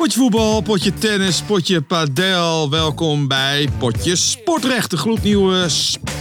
Potje voetbal, potje tennis, potje padel. Welkom bij Potje Sportrecht, de gloednieuwe... sp-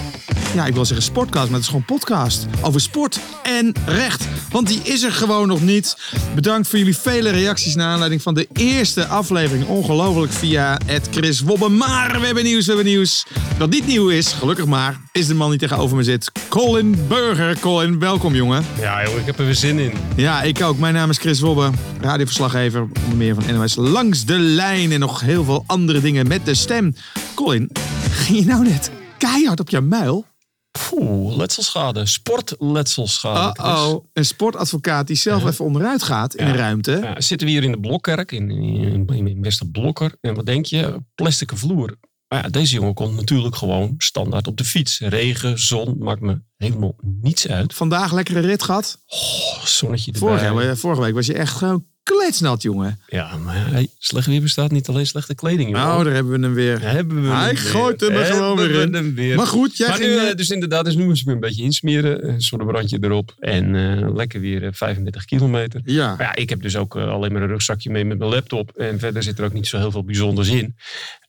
Ja, ik wil zeggen sportcast, maar het is gewoon podcast over sport en recht. Want die is er gewoon nog niet. Bedankt voor jullie vele reacties naar aanleiding van de eerste aflevering. Ongelooflijk via het Chris Wobbe. Maar we hebben nieuws, we hebben nieuws. Wat niet nieuw is, gelukkig maar, is de man die tegenover me zit. Colin Burger. Colin, welkom jongen. Ja, joh, ik heb er weer zin in. Ja, ik ook. Mijn naam is Chris Wobbe, radioverslaggever, onder meer van NOS Langs de Lijn en nog heel veel andere dingen met de stem. Colin, ging je nou net keihard op je muil? Poeh, letselschade. Sportletselschade. Uh-oh, een sportadvocaat die zelf even onderuit gaat in Ja. een ruimte. Ja, zitten we hier in de Blokkerk, in, in, in Westerblokker. En wat denk je? Plastic vloer. Maar ja, deze jongen komt natuurlijk gewoon standaard op de fiets. Regen, zon, maakt me helemaal niets uit. Vandaag lekkere rit gehad. Oh, zonnetje erbij. Vorige, vorige week was je echt gewoon kletsnat, jongen. Ja, maar hey, slecht weer bestaat niet alleen slechte kleding. joh. Nou, daar hebben we hem weer. Hebben we Hij hem gooit weer. hem er gewoon weer in. we hem weer. Maar goed, jij maar ging... nu, eh, eh, dus inderdaad, dus nu moest ik me een beetje insmeren. Een zonnebrandje erop. En eh, lekker weer eh, 35 kilometer. ja. Maar ja, ik heb dus ook eh, alleen maar een rugzakje mee met mijn laptop. En verder zit er ook niet zo heel veel bijzonders in.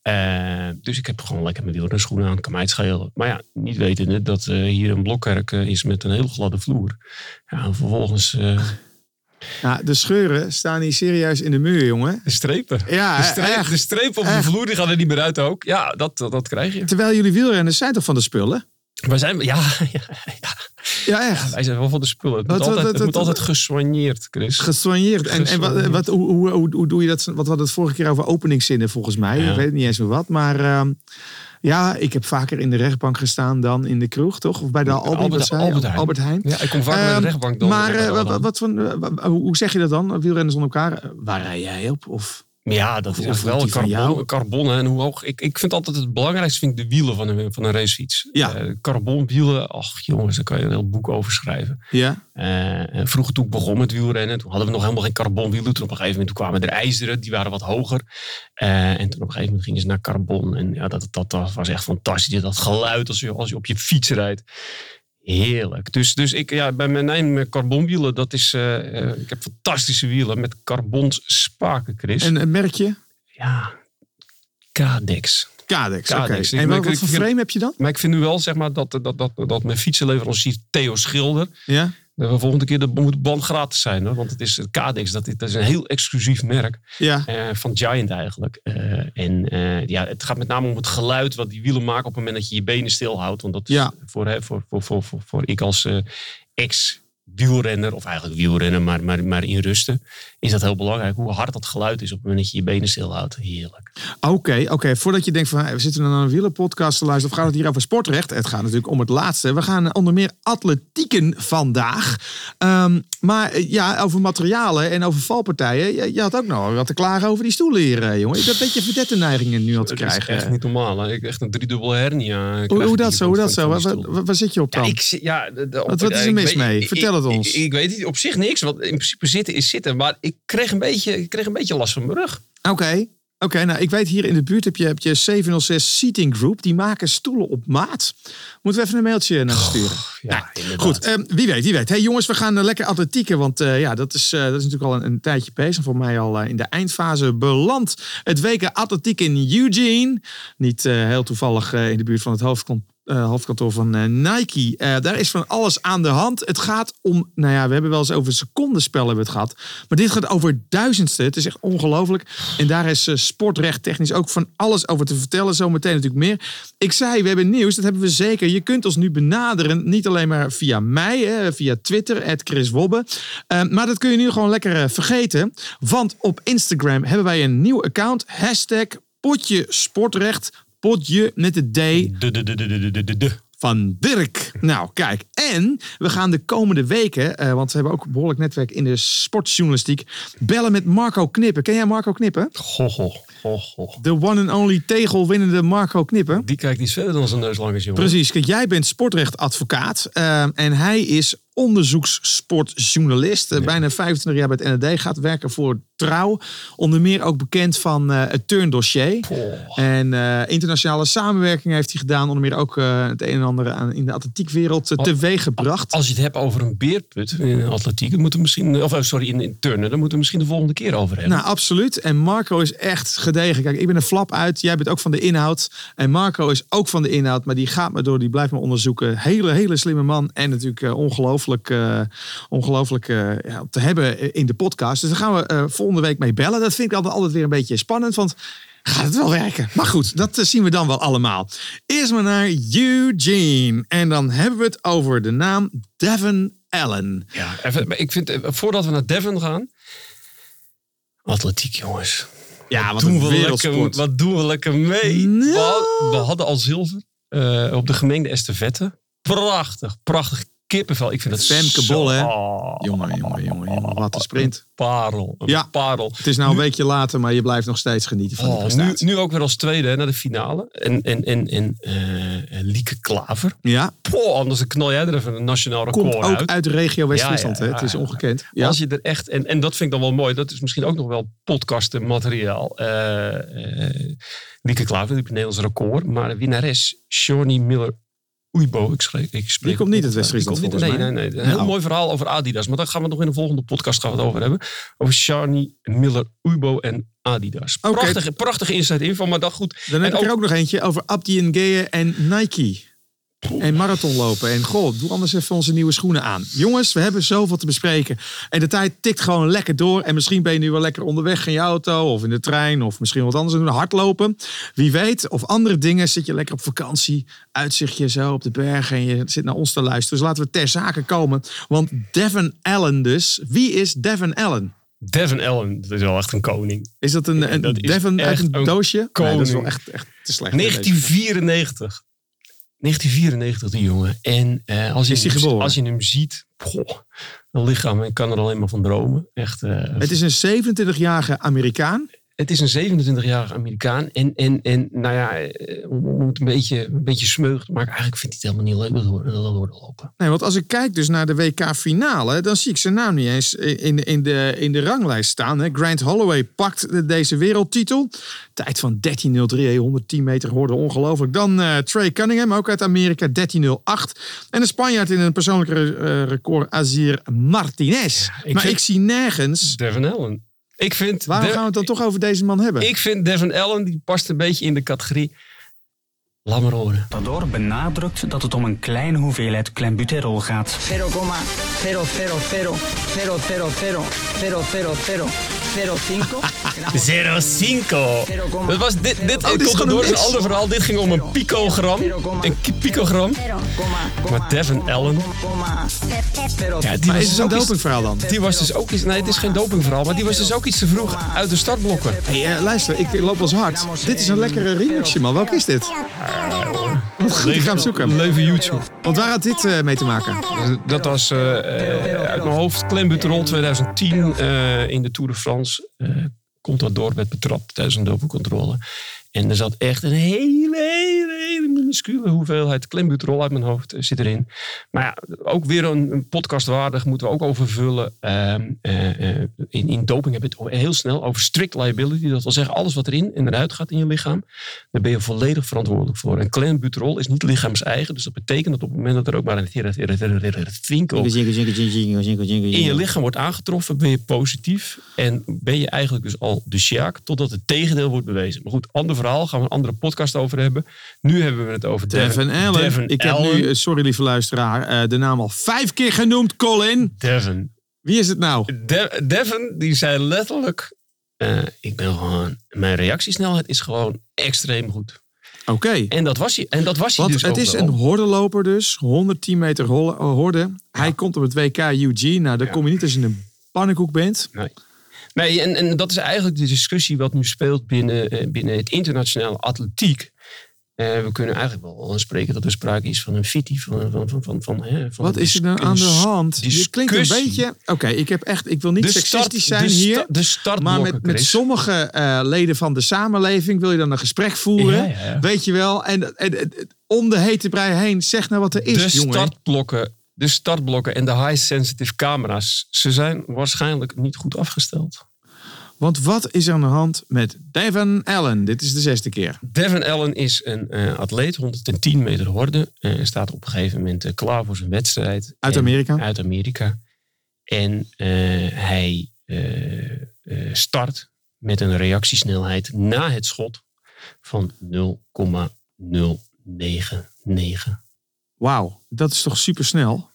Eh, dus ik heb gewoon lekker mijn wielrenschoenen aan. Kan mij het schelen. Maar ja, niet wetende dat eh, hier een blokkerk eh, is met een hele gladde vloer. Ja, en vervolgens ja, de scheuren staan hier serieus in de muur, jongen. de strepen. Ja, de, streep, echt. de streep op echt. de vloer die gaan er niet meer uit ook. Ja, dat, dat, dat krijg je. Terwijl jullie wielrenners zijn toch van de spullen? Wij zijn, ja, ja, ja, Ja, echt. wij zijn wel van de spullen. Het Wat- moet wat- altijd, wat- het moet altijd gesoigneerd, Chris. Gesoigneerd. En, en wat, hoe, hoe, hoe, hoe doe je dat? Wat we hadden het vorige keer over openingszinnen volgens mij. Ja. Ik weet niet eens meer wat. Maar ehm, ja, ik heb vaker in de rechtbank gestaan dan in de kroeg, toch? Of bij de Albert- zei? Albert Heijn. Albert Heijn. Ja, ik kom naar Ehm, de rechtbank dan. maar dan- eh, dan- wat, hoe zeg je dat dan? Wielrenners onder elkaar. Eh, Waar rij jij op? Of, Ja, dat is wel carbon, carbon en hoe hoog. Ik, ik vind altijd het belangrijkste vind ik de wielen van een, van een racefiets. Ja. Eh, carbonwielen, ach jongens, daar kan je een heel boek over schrijven. ja? Eh, vroeger toen ik begon met wielrennen, toen hadden we nog helemaal geen carbonwielen. Toen op een gegeven moment toen kwamen er ijzeren, die waren wat hoger. Eh, en toen op een gegeven moment gingen ze naar carbon. En ja, dat, dat, dat was echt fantastisch. Dat geluid als je, als je op je fiets rijdt. Heerlijk. Dus, dus ik, ja, bij mijn carbonwielen, dat is, eh, eh, ik heb fantastische wielen met carbons spaken, Chris. En een merkje? Ja, Cadex. Cadex. Oké. En ik- wat, wat ik voor frame heb je dan? Maar ik vind nu wel zeg maar, dat, dat, dat, dat mijn fietsenleverancier Theo Schilder... Ja? We volgende keer de moet de band gratis zijn. Hoor, want het is het. Dat, is- dat is een heel exclusief merk. Ja. eh, van Giant eigenlijk. Eh, en eh, ja, het gaat met name om het geluid wat die wielen maken op het moment dat je je benen stilhoudt. Want dat is Ja. voor, hè, voor, voor, voor, voor, voor ik als ex wielrenner, of eigenlijk wielrenner, maar, maar, maar in rusten, is dat heel belangrijk. Hoe hard dat geluid is op het moment dat je je benen stilhoudt. Heerlijk. Oké, oké. Voordat je denkt van hey, we zitten naar een wielerpodcast te luisteren. Of gaat het hier over sportrecht? Het gaat natuurlijk om het laatste. We gaan onder meer atletieken vandaag. Ehm, maar eh, ja, over materialen en over valpartijen. Je, je had ook nog wat te klagen over die stoelen hier, eh, jongen. Ik heb een beetje verdette neigingen nu al te Dat is krijgen. echt niet normaal. Hè? Ik echt een driedubbele hernia. hoe, dat zo? Hoe dat zo? Waar, zit je op dan? Ja, ik, ja, de- de- Wat- wat is er mis mee? ik- Vertel het ik- ons. Ik, ik weet niet, op zich niks. Want in principe zitten is zitten. Maar ik kreeg een beetje, ik kreeg een beetje last van mijn rug. Oké. Oké, nou ik weet hier in de buurt heb je, heb je 706 Seating Group. Die maken stoelen op maat. Moeten we even een mailtje naar sturen? Ja, inderdaad. Goed, ehm, wie weet, wie weet. Hey jongens, we gaan eh, lekker atletieken. Want eh, ja, dat is, eh, dat is natuurlijk al een, een tijdje bezig. Voor mij al in de eindfase beland. Het WK Atletiek in Eugene. Niet heel toevallig in de buurt van het hoofdkantoor. Hoofdkantoor van eh, Nike. Eh, daar is van alles aan de hand. Het gaat om, nou ja, we hebben wel eens over secondenspel hebben we het gehad. Maar dit gaat over duizendste. Het is echt ongelooflijk. En daar is sportrecht technisch ook van alles over te vertellen. Zometeen natuurlijk meer. Ik zei, we hebben nieuws. Dat hebben we zeker. Je kunt ons nu benaderen. Niet alleen maar via mij, hè, via Twitter, Chris Wobbe. Maar dat kun je nu gewoon lekker vergeten. Want op Instagram hebben wij een nieuw account. Hashtag potje sportrecht. Potje met de D De, de, de, de, de, de, de, de. van Dirk. Nou, kijk. En we gaan de komende weken, eh, want we hebben ook een behoorlijk netwerk in de sportjournalistiek, bellen met Marco Knippen. Ken jij Marco Knippen? Goh. De one and only tegelwinnende Marco Knippen. Die kijkt niet verder dan zijn neus lang is, jongen. Precies. Kijk, jij bent sportrechtadvocaat. eh, en hij is onderzoekssportjournalist. Eh, Bijna 25 jaar bij het NRD gaat werken voor Trouw. Onder meer ook bekend van eh, het turndossier. En eh, internationale samenwerking heeft hij gedaan. Onder meer ook het een en ander aan, in de atletiekwereld uh, teweeg gebracht. Als je het hebt over een beerput in atletiek, dan moeten we misschien, of oh, sorry, in, in turnen, dan moeten we misschien de volgende keer over hebben. Nou, absoluut. En Marco is echt gedegen. Kijk, ik ben een flap uit. Jij bent ook van de inhoud. En Marco is ook van de inhoud. Maar die gaat me door, die blijft me onderzoeken. Hele, hele slimme man. En natuurlijk uh, ongelooflijk, uh, ongelooflijk uh, ja, te hebben in de podcast. Dus daar gaan we volgende week mee bellen. Dat vind ik altijd, altijd weer een beetje spannend. Want gaat het wel werken? Maar goed, dat zien we dan wel allemaal. Eerst maar naar Eugene. En dan hebben we het over de naam Devon Allen. Ja, even, ik vind, voordat we naar Devon gaan. Atletiek, jongens. Ja, wat, doen we lekker, wat doen we lekker mee? Nou. We, we, hadden al zilver uh, op de gemengde estafette. Prachtig, prachtig kippenvel. Ik vind het Femke zo... Bol, hè? Oh, jongen, jongen, jongen, jongen. Wat een sprint. Parel. Een Ja. parel. Het is nou een weekje later, maar je blijft nog steeds genieten van Oh, nu, nu ook weer als tweede hè, naar de finale. En, en, en, en eh, Lieke Klaver. Ja, Poh, anders knal jij er even een nationaal record komt ook uit. uit de regio West-Friesland. Ja, ja, hè? Het is ongekend. Ja. Als je er echt, en, en dat vind ik dan wel mooi, dat is misschien ook nog wel podcasten materiaal. Eh eh, Lieke Klaver, die Nederlands record. Maar de winnares, Shawnee Miller Oeibo, ik, schreef, ik spreek Die komt niet uit Die West-Friesland, Nee, nee, nee. Een heel Nou. mooi verhaal over Adidas. Maar daar gaan we nog in de volgende podcast gaan we het over hebben. Over Shawnee Miller Oeibo en Adidas. Prachtige, prachtige inside info, maar dat goed. Dan heb En ik er ook- ook nog eentje over Abdi Ngeye en Nike. En marathonlopen. En goh, doe anders even onze nieuwe schoenen aan. Jongens, we hebben zoveel te bespreken. En de tijd tikt gewoon lekker door. En misschien ben je nu wel lekker onderweg in je auto of in de trein. Of misschien wat anders doen. Hardlopen. Wie weet. Of andere dingen. Zit je lekker op vakantie. Uitzichtje zo op de bergen. En je zit naar ons te luisteren. Dus laten we ter zake komen. Want Devon Allen dus. Wie is Devon Allen? Devin Allen, dat is wel echt een koning. Is dat een, een Dat Devon uit een doosje? Nee, dat is wel koning. echt, echt te slecht. 1994. 1994, die jongen. En eh, als, je Is hem, als je hem ziet, een lichaam, ik kan er alleen maar van dromen. Echt, eh, Het is een 27-jarige Amerikaan. Het is een 27-jarige Amerikaan. En, en, en nou ja, eh, om het een beetje, een beetje smeug te maken, eigenlijk vindt hij het helemaal niet leuk dat we lopen. Nee, want als ik kijk dus naar de WK-finale, dan zie ik zijn naam niet eens in, in, de, in de ranglijst staan. Hè. Grant Holloway pakt de- deze wereldtitel. Tijd van 13.03, hè, 110 meter hoorde ongelooflijk. Dan eh, Trey Cunningham, ook uit Amerika, 13.08. En de Spanjaard in een persoonlijke eh, record, Azir Martinez. ik maar ik zie nergens... Devin Allen. Ik vind, Waarom De- gaan we het dan toch over deze man hebben? ik vind Devin Allen, die past een beetje in de categorie. Laat maar horen. Benadrukt dat het om een kleine hoeveelheid clenbuterol gaat. 05. Dat was dit, dit, Oh, door een ander verhaal. Dit ging om een picogram. Een picogram. Maar Devin Allen. Ja, die maar was is het dus een dopingverhaal dan? Die was dus ook iets. Nee, het is geen dopingverhaal. Maar die was dus ook iets te vroeg uit de startblokken. Hey, eh, luister, ik loop als hard. Dit is een lekkere remixje, man. Welk is dit? Wat goed, ik ga hem zoeken. Leven YouTube. Want waar had dit eh, mee te maken? Dat was eh, uit mijn hoofd Clenbuterol 2010 eh, in de Tour de France. Eh komt dat door, werd betrapt tijdens een dopingcontrole. En er zat echt een hele, hele, hele minuscule hoeveelheid Clenbuterol uit mijn hoofd eh, zit erin. Maar ja, ook weer een, een podcast waardig, moeten we ook over vullen. Ehm, eh, eh, in, in doping heb je het heel snel over strict liability. Dat wil zeggen, alles wat erin en eruit gaat in je lichaam, daar ben je volledig verantwoordelijk voor. En clenbuterol is niet lichaams-eigen. Dus dat betekent dat op het moment dat er ook maar een twinkel in je lichaam wordt aangetroffen, ben je positief. En ben je eigenlijk dus al de sjaak totdat het tegendeel wordt bewezen. Maar goed, ander verhaal, gaan we een andere podcast over hebben. Nu hebben we het over Devin Allen. Devin ik heb Allen. nu, eh, sorry lieve luisteraar, eh, de naam al vijf keer genoemd, Colin. Devin. Wie is het nou? De- Devin, die zei letterlijk... eh, ik ben gewoon... Mijn reactiesnelheid is gewoon extreem goed. Oké. En dat was hij, en dat was hij dus het is een hordenloper dus. 110 meter horde. Hij komt op het WK Eugene. Nou, daar kom je niet als je een pannenkoek bent. Nee. Nee, en, en dat is eigenlijk de discussie wat nu speelt binnen, eh, binnen het internationale atletiek. Eh, we kunnen eigenlijk wel spreken dat er sprake is van een fitty. Van, van, van, van, van, hè, van Wat is er dis- aan de hand? Je klinkt een beetje... Oké, ik heb echt... Ik wil niet seksistisch start- zijn de hier. de Maar startblokken, met, met sommige eh, leden van de samenleving wil je dan een gesprek voeren. Ja, ja, ja. Weet je wel. En, en, en- om de hete brei heen, zeg nou wat er is, de jongen. startblokken de startblokken en de high-sensitive camera's, ze zijn waarschijnlijk niet goed afgesteld. Want wat is er aan de hand met Devon Allen? Dit is de zesde keer. Devon Allen is een eh, atleet, 110 meter horde. en staat op een gegeven moment eh, klaar voor zijn wedstrijd. Uit En- Amerika? Uit Amerika. En hij start met een reactiesnelheid na het schot van 0,099. Wauw, dat is toch super snel?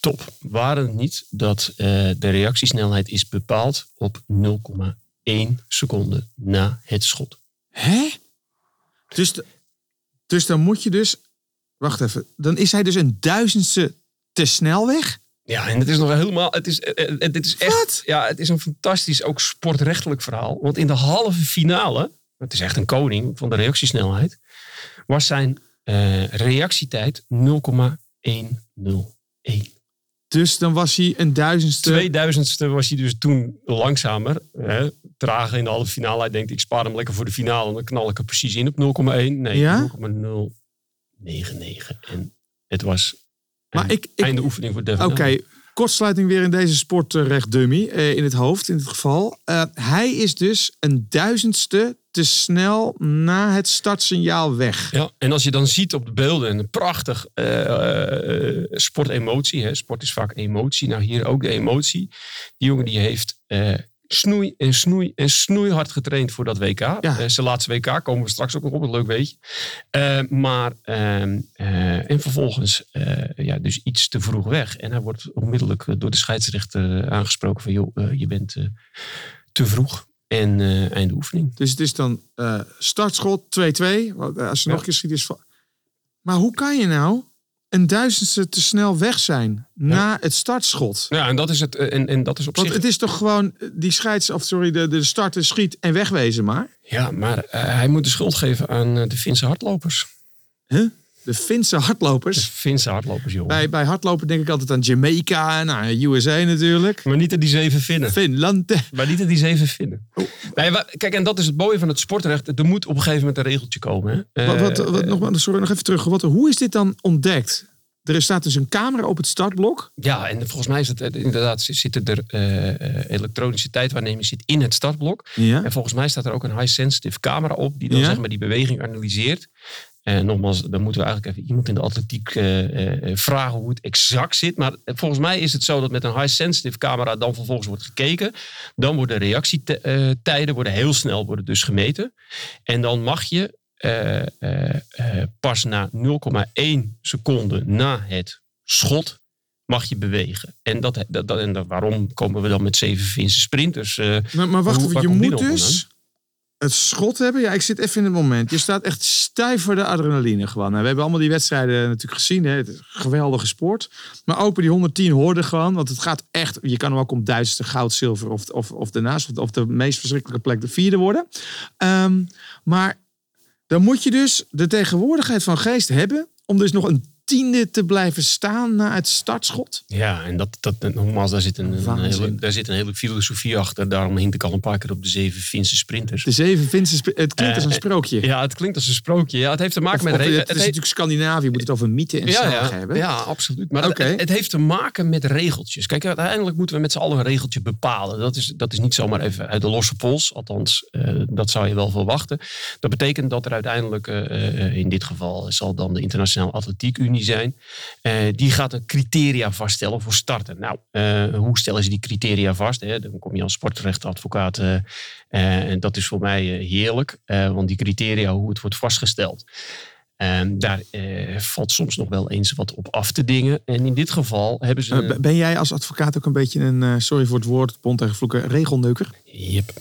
Top. Waren het niet dat eh, de reactiesnelheid is bepaald op 0,1 seconde na het schot. Hè? Dus, de- dus dan moet je dus... Wacht even. Dan is hij dus een duizendste te snel weg? Ja, en het is nog helemaal. Het is, eh, eh, is echt. Wat? Ja, het is een fantastisch, ook sportrechtelijk verhaal. Want in de halve finale, het is echt een koning van de reactiesnelheid, was zijn eh, reactietijd 0,101. Dus dan was hij een duizendste... 2000ste was hij dus toen langzamer. Hè, trager in de halve finale. Hij denkt, ik spaar hem lekker voor de finale. En dan knal ik er precies in op 0,1. Nee, Ja? 0,099. En het was Maar een ik- ik- einde oefening voor Devin. Oké, kortsluiting weer in deze sportrecht dummy. eh, in het hoofd in dit geval. Eh, hij is dus een duizendste te snel na het startsignaal weg. Ja, en als je dan ziet op de beelden, een prachtig eh, eh, sportemotie. Hè. Sport is vaak emotie. Nou, hier ook de emotie. Die jongen die heeft eh, snoei en snoei en snoeihard getraind voor dat WK. Ja. Zijn laatste WK komen we straks ook nog op, een leuk weetje. Eh, maar, ehm, eh, en vervolgens ja, dus iets te vroeg weg. En hij wordt onmiddellijk door de scheidsrechter aangesproken van... joh, je bent te vroeg. En eh einde oefening. Dus het is dan eh, startschot 2-2. Want, eh, Als je nog Ja. een keer schiet is van... Maar hoe kan je nou een duizendste te snel weg zijn na het startschot? Ja, en dat is, het, en, en dat is op Want zich... het is toch gewoon die scheids, of sorry, de, de starter schiet en wegwezen maar. Ja, maar hij moet de schuld geven aan de Finse hardlopers. Huh? De Finse De hardlopers. Finse hardlopers, jongen. Bij, bij hardlopen denk ik altijd aan Jamaica, nou, USA natuurlijk. Maar niet aan die zeven Finnen. Finland. Maar niet aan die zeven Finnen. Oh. Nee, kijk, en dat is het mooie van het sportrecht. Er moet op een gegeven moment een regeltje komen. Hè? Wat, wat, Eh, wat, nog, maar- sorry, nog even terug. Wat, hoe is dit dan ontdekt? Er staat dus een camera op het startblok. Ja, en volgens mij is het eh, inderdaad, zitten er eh, elektronische tijdwaarneming zit in het startblok. Ja. En volgens mij staat er ook een high-sensitive camera op, die dan Ja. zeg maar die beweging analyseert. En nogmaals, dan moeten we eigenlijk even iemand in de atletiek eh, eh, vragen hoe het exact zit. Maar volgens mij is het zo dat met een high-sensitive camera dan vervolgens wordt gekeken. Dan worden reactietijden worden heel snel worden dus gemeten. En dan mag je eh, eh, eh, pas na 0,1 seconde na het schot mag je bewegen. En, dat, dat, dat- en dat, waarom komen we dan met zeven Finse sprinters? eh, Maar, maar wacht even, je moet dus het schot hebben. Ja, ik zit even in het moment. Je staat echt stijf voor de adrenaline gewoon. Nou, we hebben allemaal die wedstrijden natuurlijk gezien. Hè. Het geweldige sport. Maar bij die 110 hoorde gewoon. Want het gaat echt... Je kan hem ook om duizendste goud, zilver of, of, of daarnaast. Of, of de meest verschrikkelijke plek de vierde worden. Ehm, maar dan moet je dus de tegenwoordigheid van geest hebben... om dus nog een tiende te blijven staan na het startschot. Ja, en dat, dat, nogmaals, daar zit, een, een hele, daar zit een hele filosofie achter. Daarom hint ik al een paar keer op de zeven Finse sprinters. De zeven Finse... sp- Het klinkt als een Eh, sprookje. Ja, het klinkt als een sprookje. Ja, het heeft te maken Of- met... of het, het is natuurlijk Scandinavië, moet het over mythe en ja, ja, hebben. ja, absoluut. Maar het- Oké. het, het heeft te maken met regeltjes. Kijk, uiteindelijk moeten we met z'n allen een regeltje bepalen. Dat is, dat is niet zomaar even uit de losse pols. Althans, eh, dat zou je wel verwachten. Dat betekent dat er uiteindelijk, eh, in dit geval zal dan de Internationale Atletiek Unie zijn. Eh, die gaat een criteria vaststellen voor starten. Nou, eh, hoe stellen ze die criteria vast? Hè? Dan kom je als sportrechtadvocaat. eh, en dat is voor mij heerlijk. want die criteria, hoe het wordt vastgesteld. En daar eh, valt soms nog wel eens wat op af te dingen. En in dit geval hebben ze... Ben jij als advocaat ook een beetje een, sorry voor het woord, bond tegen vloeken, regelneuker? Yep.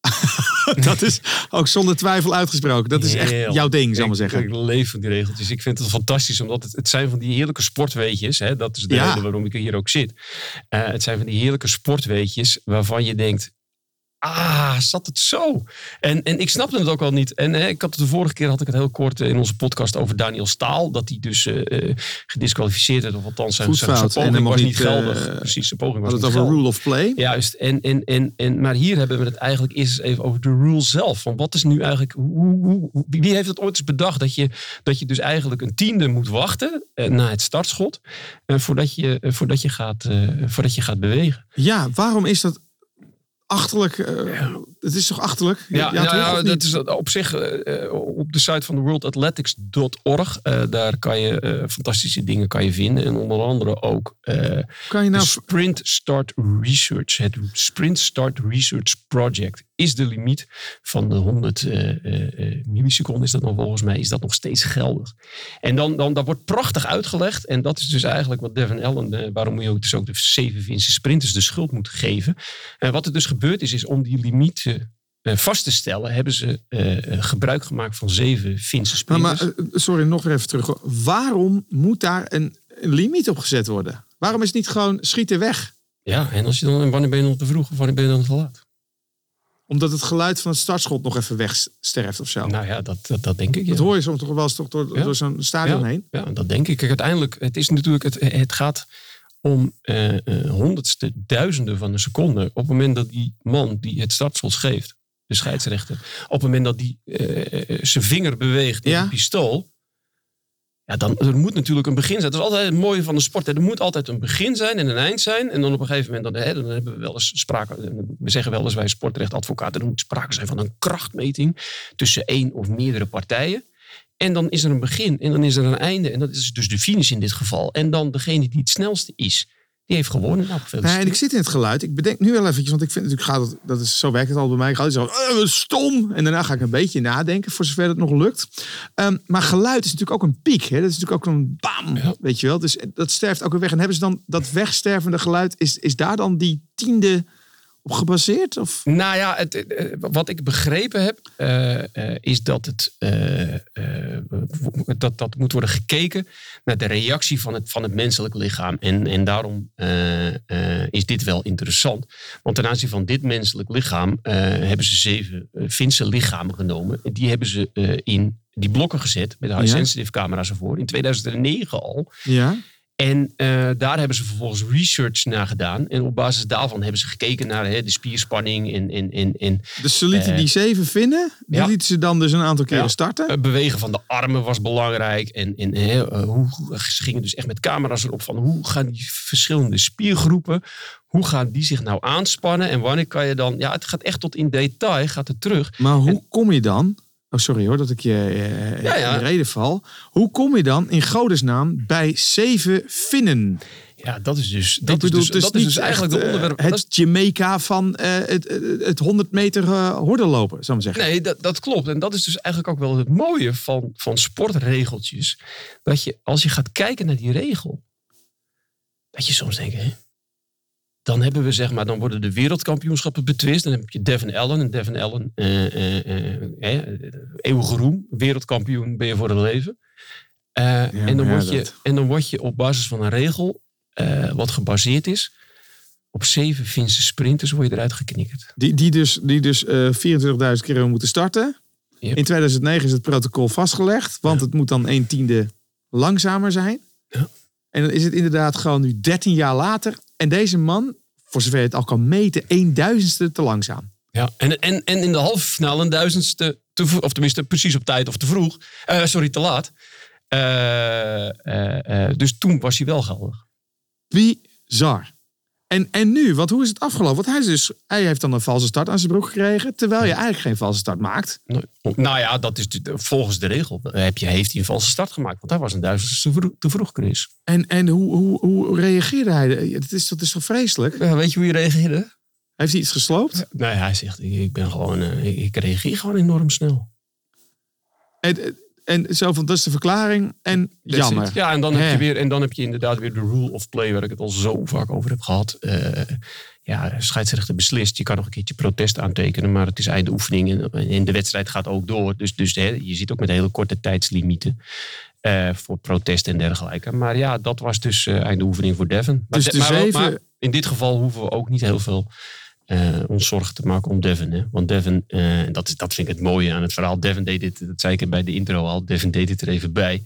dat is ook zonder twijfel uitgesproken. Dat is echt Heel. jouw ding, zal ik maar zeggen. Ik leef van die regeltjes. Ik vind het fantastisch, omdat het, het zijn van die heerlijke sportweetjes. Hè, dat is de Ja. reden waarom ik hier ook zit. Eh, het zijn van die heerlijke sportweetjes waarvan je denkt... ah, zat het zo? En, en ik snapte het ook al niet. En hè, ik had het de vorige keer had ik het heel kort in onze podcast over Daniel Staal. Dat hij dus eh, gedisqualificeerd werd. Of althans zijn, zijn, zijn En poging was niet geldig. eh, Precies, zijn poging was niet het over geldig. rule of play. Juist, en, en, en, en, maar hier hebben we het eigenlijk eerst eens even over de rule zelf. Van wat is nu eigenlijk, hoe, hoe, wie heeft het ooit eens bedacht dat je, dat je dus eigenlijk een tiende moet wachten na het startschot voordat, je, voordat, je gaat, voordat je gaat bewegen? Ja, waarom is dat achterlijk? eh, Het is toch achterlijk? Ja, nou ja, dat is op zich eh, eh, op de site van worldathletics.org. eh daar kan je fantastische dingen kan je vinden. En onder andere ook Kan je nou... de Sprint Start Research. Het Sprint Start Research Project is de limiet van de 100 eh, eh, eh, milliseconden. Is dat nog volgens mij? Is dat nog steeds geldig? En dan, dan dat wordt prachtig uitgelegd. En dat is dus eigenlijk wat Devin Allen, waarom je ook, dus ook de zeven Finse sprinters de schuld moet geven. En wat er dus gebeurd is, is om die limiet vast te stellen, hebben ze eh, eh, gebruik gemaakt van zeven Finse Maar, sprinters. maar, eh, sorry, nog even terug. Waarom moet daar een, een limiet op gezet worden? Waarom is het niet gewoon schieten weg? ja, en als je dan, wanneer ben je dan te vroeg of wanneer ben je dan te laat? Omdat het geluid van het startschot nog even wegsterft of zo. Nou ja, dat, dat, dat denk ik. Ja. Dat hoor je soms toch wel eens toch door, Ja. door zo'n stadion ja, heen. Ja, dat denk ik. Kijk, uiteindelijk, het is natuurlijk, het, het gaat om eh, eh, honderdste, duizenden van een seconde. Op het moment dat die man die het startschot geeft, de scheidsrechter, op het moment dat die eh, eh, zijn vinger beweegt in Ja. de pistool. Ja, dan er moet natuurlijk een begin zijn. Dat is altijd het mooie van de sport. Hè. Er moet altijd een begin zijn en een eind zijn. En dan op een gegeven moment, dan, hè, dan hebben we wel eens sprake. We zeggen wel eens wij sportrechtadvocaten, er moet sprake zijn van een krachtmeting tussen één of meerdere partijen. En dan is er een begin en dan is er een einde. En dat is dus de finish in dit geval. En dan degene die het snelste is, die heeft gewonnen. Nou, Nee, en ik zit in het geluid. Ik bedenk nu wel eventjes, want ik vind natuurlijk gaat het, dat is zo werkt het al bij mij. Ik ga zo eh, stom en daarna ga ik een beetje nadenken voor zover het nog lukt. Ehm, maar geluid is natuurlijk ook een piek. Hè? Dat is natuurlijk ook een bam, Ja. weet je wel. Dus dat sterft ook weer weg. En hebben ze dan dat wegstervende geluid? Is, is daar dan die tiende op gebaseerd? Of? Nou ja, het, eh, wat ik begrepen heb, eh, eh, is dat het eh, eh, dat, dat moet worden gekeken naar de reactie van het, van het menselijk lichaam. En, en daarom eh, eh, is dit wel interessant. Want ten aanzien van dit menselijk lichaam eh, hebben ze zeven eh, Finse lichamen genomen. En Die hebben ze eh, in die blokken gezet met de high Ja. sensitive camera's ervoor. In 2009 al. Ja. En eh, daar hebben ze vervolgens research naar gedaan. En op basis daarvan hebben ze gekeken naar hè, de spierspanning en, en, en, en Dus ze lieten Eh, die zeven vinden. Die ja. lieten ze dan dus een aantal keren Ja. starten. het bewegen van de armen was belangrijk. En, en hè, eh, hoe, hoe- ze gingen dus echt met camera's erop van hoe gaan die verschillende spiergroepen, hoe gaan die zich nou aanspannen en wanneer kan je dan, ja het gaat echt tot in detail, gaat het terug. Maar hoe En- kom je dan... Oh, sorry hoor dat ik je eh, Ja, ja. in de reden val. Hoe kom je dan in godesnaam bij zeven Finnen? Ja, dat is dus, dat bedoel, is het dus, is dat is niet dus eigenlijk echt, de eh, onderwerp. het dat is- Jamaica van eh, het, het, het 100 meter uh, hordenlopen, zou ik maar zeggen. Nee, dat, dat klopt. En dat is dus eigenlijk ook wel het mooie van, van sportregeltjes. Dat je, als je gaat kijken naar die regel, dat je soms denkt, hè, dan hebben we zeg maar, dan worden de wereldkampioenschappen betwist. Dan heb je Devin Allen. En Devin Allen, eh, eh, eh, eh, eeuwige roem, wereldkampioen ben je voor het leven. Eh, en, dan ja, word je, dat- en dan word je op basis van een regel, eh, wat gebaseerd is op zeven Finse sprinters, word je eruit geknikkerd. Die, die dus, die dus eh 24.000 keer moeten starten. Yep. In 2009 is het protocol vastgelegd, want het moet dan een tiende langzamer zijn. En dan is het inderdaad gewoon nu 13 jaar later. En deze man, voor zover je het al kan meten, een duizendste te langzaam. Ja, en, en, en in de halve finale een duizendste, te vroeg, of tenminste precies op tijd of te vroeg. Eh, sorry, te laat. Eh, eh, dus toen was hij wel geldig. Bizar. En, en nu, want hoe is het afgelopen? Want hij, is dus, hij heeft dan een valse start aan zijn broek gekregen, terwijl je eigenlijk geen valse start maakt. Nou, nou ja, dat is volgens de regel. Heb je, heeft hij een valse start gemaakt. Want hij was een duizendste te vroeg, te vroeg Chris. En, en hoe, hoe, hoe reageerde hij? Dat is, dat is toch vreselijk? Ja, weet je hoe je reageerde? Heeft hij iets gesloopt? Nee, hij zegt, ik, ben gewoon, eh, ik, ik reageer gewoon enorm snel. En, en zo van, dat is de verklaring. En That's jammer. it. Ja, en dan, heb je weer, en dan heb je inderdaad weer de rule of play, waar ik het al zo vaak over heb gehad. Eh, ja, scheidsrechter beslist. Je kan nog een keertje protest aantekenen, maar het is einde oefening en, en de wedstrijd gaat ook door. Dus, dus hè, je ziet ook met hele korte tijdslimieten eh, voor protest en dergelijke. Maar ja, dat was dus eh einde oefening voor Devon. Maar, Dus de maar, zeven- maar in dit geval hoeven we ook niet heel veel eh, ons zorgen te maken om Devin. Hè? Want Devin, en dat, dat vind ik het mooie aan het verhaal. Devin deed dit, dat zei ik bij de intro al. Devin deed dit er even bij.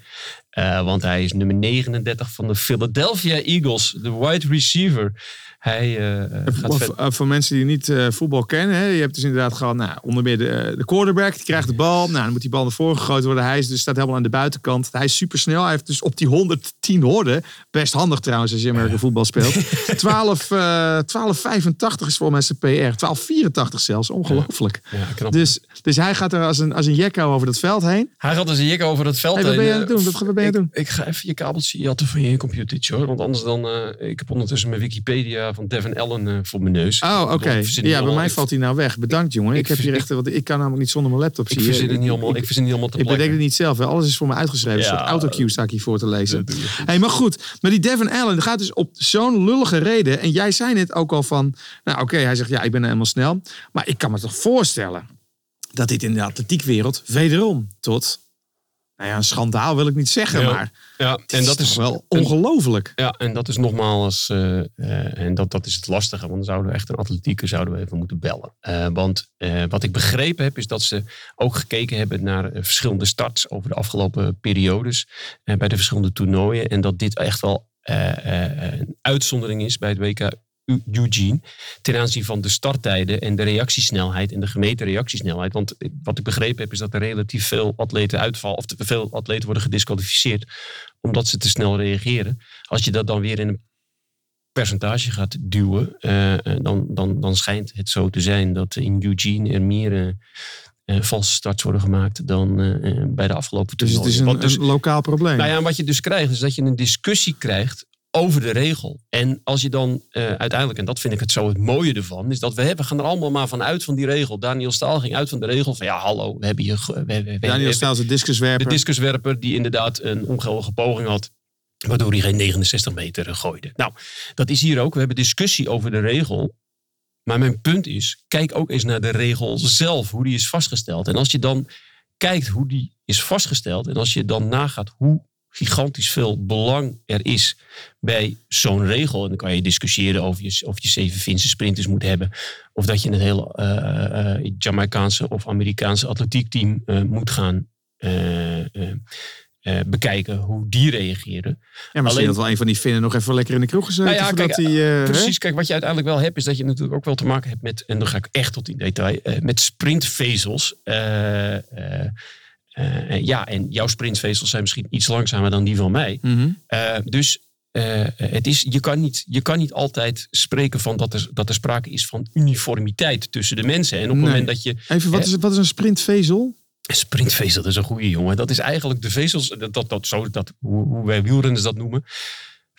Eh, want hij is nummer 39 van de Philadelphia Eagles, de wide receiver. Hij eh, gaat Voor, vet- voor- voor mensen die niet eh, voetbal kennen. Hè, je hebt dus inderdaad gewoon nou, onder meer de, de quarterback. Die krijgt de bal. Nou, dan moet die bal naar voren gegooid worden. Hij is, dus staat helemaal aan de buitenkant. Hij is super snel. Hij heeft dus op die 110 horden. Best handig trouwens als je American voetbal speelt. 12, eh 12,85 is mij zijn PR. 12,84 zelfs. Ongelooflijk. ja. Dus, dus hij gaat er als een, als een jekko over dat veld heen. Hij gaat als een jik over het veld Hey, wat ben je heen, aan het doen? eh, Wat- wat ben je aan het ik, Ik ga even je kabeltje jatten van je computertje hoor. Want anders dan... eh, ik heb ondertussen mijn Wikipedia van Devin Allen eh, voor mijn neus. Oh, oké. Ja, bij mij valt hij nou weg. Bedankt, jongen. Ik, ik heb hier vers- echt, want ik kan namelijk niet zonder mijn laptop. Ik je. verzin het niet Ik- allemaal, ik- verzin niet allemaal te Ik bedenk het niet zelf. Hè. Alles is voor me uitgeschreven. Een Ja, soort autocue sta ik hier voor te lezen. Je. Hey, maar goed, maar die Devin Allen gaat dus op zo'n lullige reden. En jij zei net ook al van, nou oké, hij zegt ja, ik ben helemaal snel. Maar ik kan me toch voorstellen dat dit in de atletiekwereld wederom tot, nou ja, een schandaal wil ik niet zeggen, Ja. maar Ja, en dat toch is wel ongelooflijk. Ja, en dat is nogmaals, eh, eh, en dat, dat is het lastige, want dan zouden we echt een atletieke zouden we even moeten bellen. Eh, want wat ik begrepen heb, is dat ze ook gekeken hebben naar verschillende starts over de afgelopen periodes bij de verschillende toernooien. En dat dit echt wel een uitzondering is bij het WK Eugene ten aanzien van de starttijden en de reactiesnelheid en de gemeten reactiesnelheid. Want wat ik begrepen heb is dat er relatief veel atleten uitvallen of veel atleten worden gedisqualificeerd omdat ze te snel reageren. Als je dat dan weer in een percentage gaat duwen, eh, eh, dan, dan, dan schijnt het zo te zijn dat in Eugene er meer eh, valse starts worden gemaakt dan bij de afgelopen Dus het toernooien. is een, dus- een lokaal probleem. nou ja, wat je dus krijgt, is dat je een discussie krijgt over de regel. En als je dan eh, uiteindelijk, en dat vind ik het zo het mooie ervan, is dat we, hebben, gaan er allemaal maar van uit van die regel. Daniel Staal ging uit van de regel van ja, hallo, we hebben hier. ge- We, we, we, we- Daniel Staal is de de discuswerper. discuswerper die inderdaad een ongeldige poging had. Waardoor hij geen 69 meter gooide. Nou, dat is hier ook. We hebben discussie over de regel. Maar mijn punt is, kijk ook eens naar de regel zelf. Hoe die is vastgesteld. En als je dan kijkt hoe die is vastgesteld. En als je dan nagaat hoe gigantisch veel belang er is bij zo'n regel. En dan kan je discussiëren over je, of je zeven Finse sprinters moet hebben. Of dat je een hele eh, eh, Jamaicaanse of Amerikaanse atletiekteam eh, moet gaan eh, bekijken hoe die reageren. ja, misschien alleen- dat wel een van die Finnen nog even lekker in de kroeg gezeten. Nou ja, kijk, Precies, kijk, wat je uiteindelijk wel hebt, is dat je natuurlijk ook wel te maken hebt met, en dan ga ik echt tot in detail, met sprintvezels. Eh, ja, en jouw sprintvezels zijn misschien iets langzamer dan die van mij. Mhm. Eh, dus eh, het is, je, kan niet, je kan niet altijd spreken van dat er, dat er sprake is van uniformiteit tussen de mensen. En op het Nee. moment dat je Even, wat is, wat is een sprintvezel? Sprintvezel, dat is een goede jongen. Dat is eigenlijk de vezels, dat, dat, dat, zo, dat, hoe, hoe wij wielrenners dat noemen.